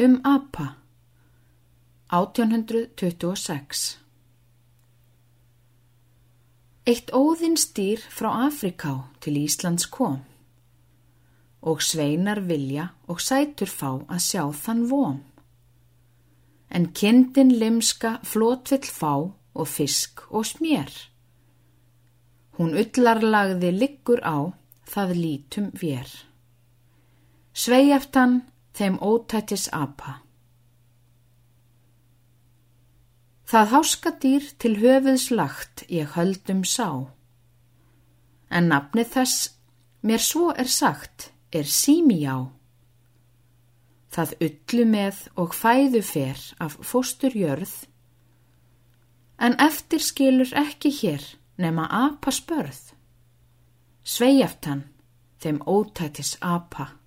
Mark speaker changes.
Speaker 1: Um apa 1826 Eitt óðinstýr frá Afriká til Íslands kom og sveinar vilja og sætur fá að sjá þann vom. En kindin limska flótvill fá og fisk og smér. Hún ullarlagði liggur á, það lítum vér. Sveijaftan þeim ótættis apa. Það háskadýr til höfuðs lagt ég höldum sá. En nafnið þess, mér svo er sagt, er símijá. Það ullu með og fæðu fer af fósturjörð, en eftir skilur ekki hér nema apa spörð. Sveijaftan, þeim ótætis apa.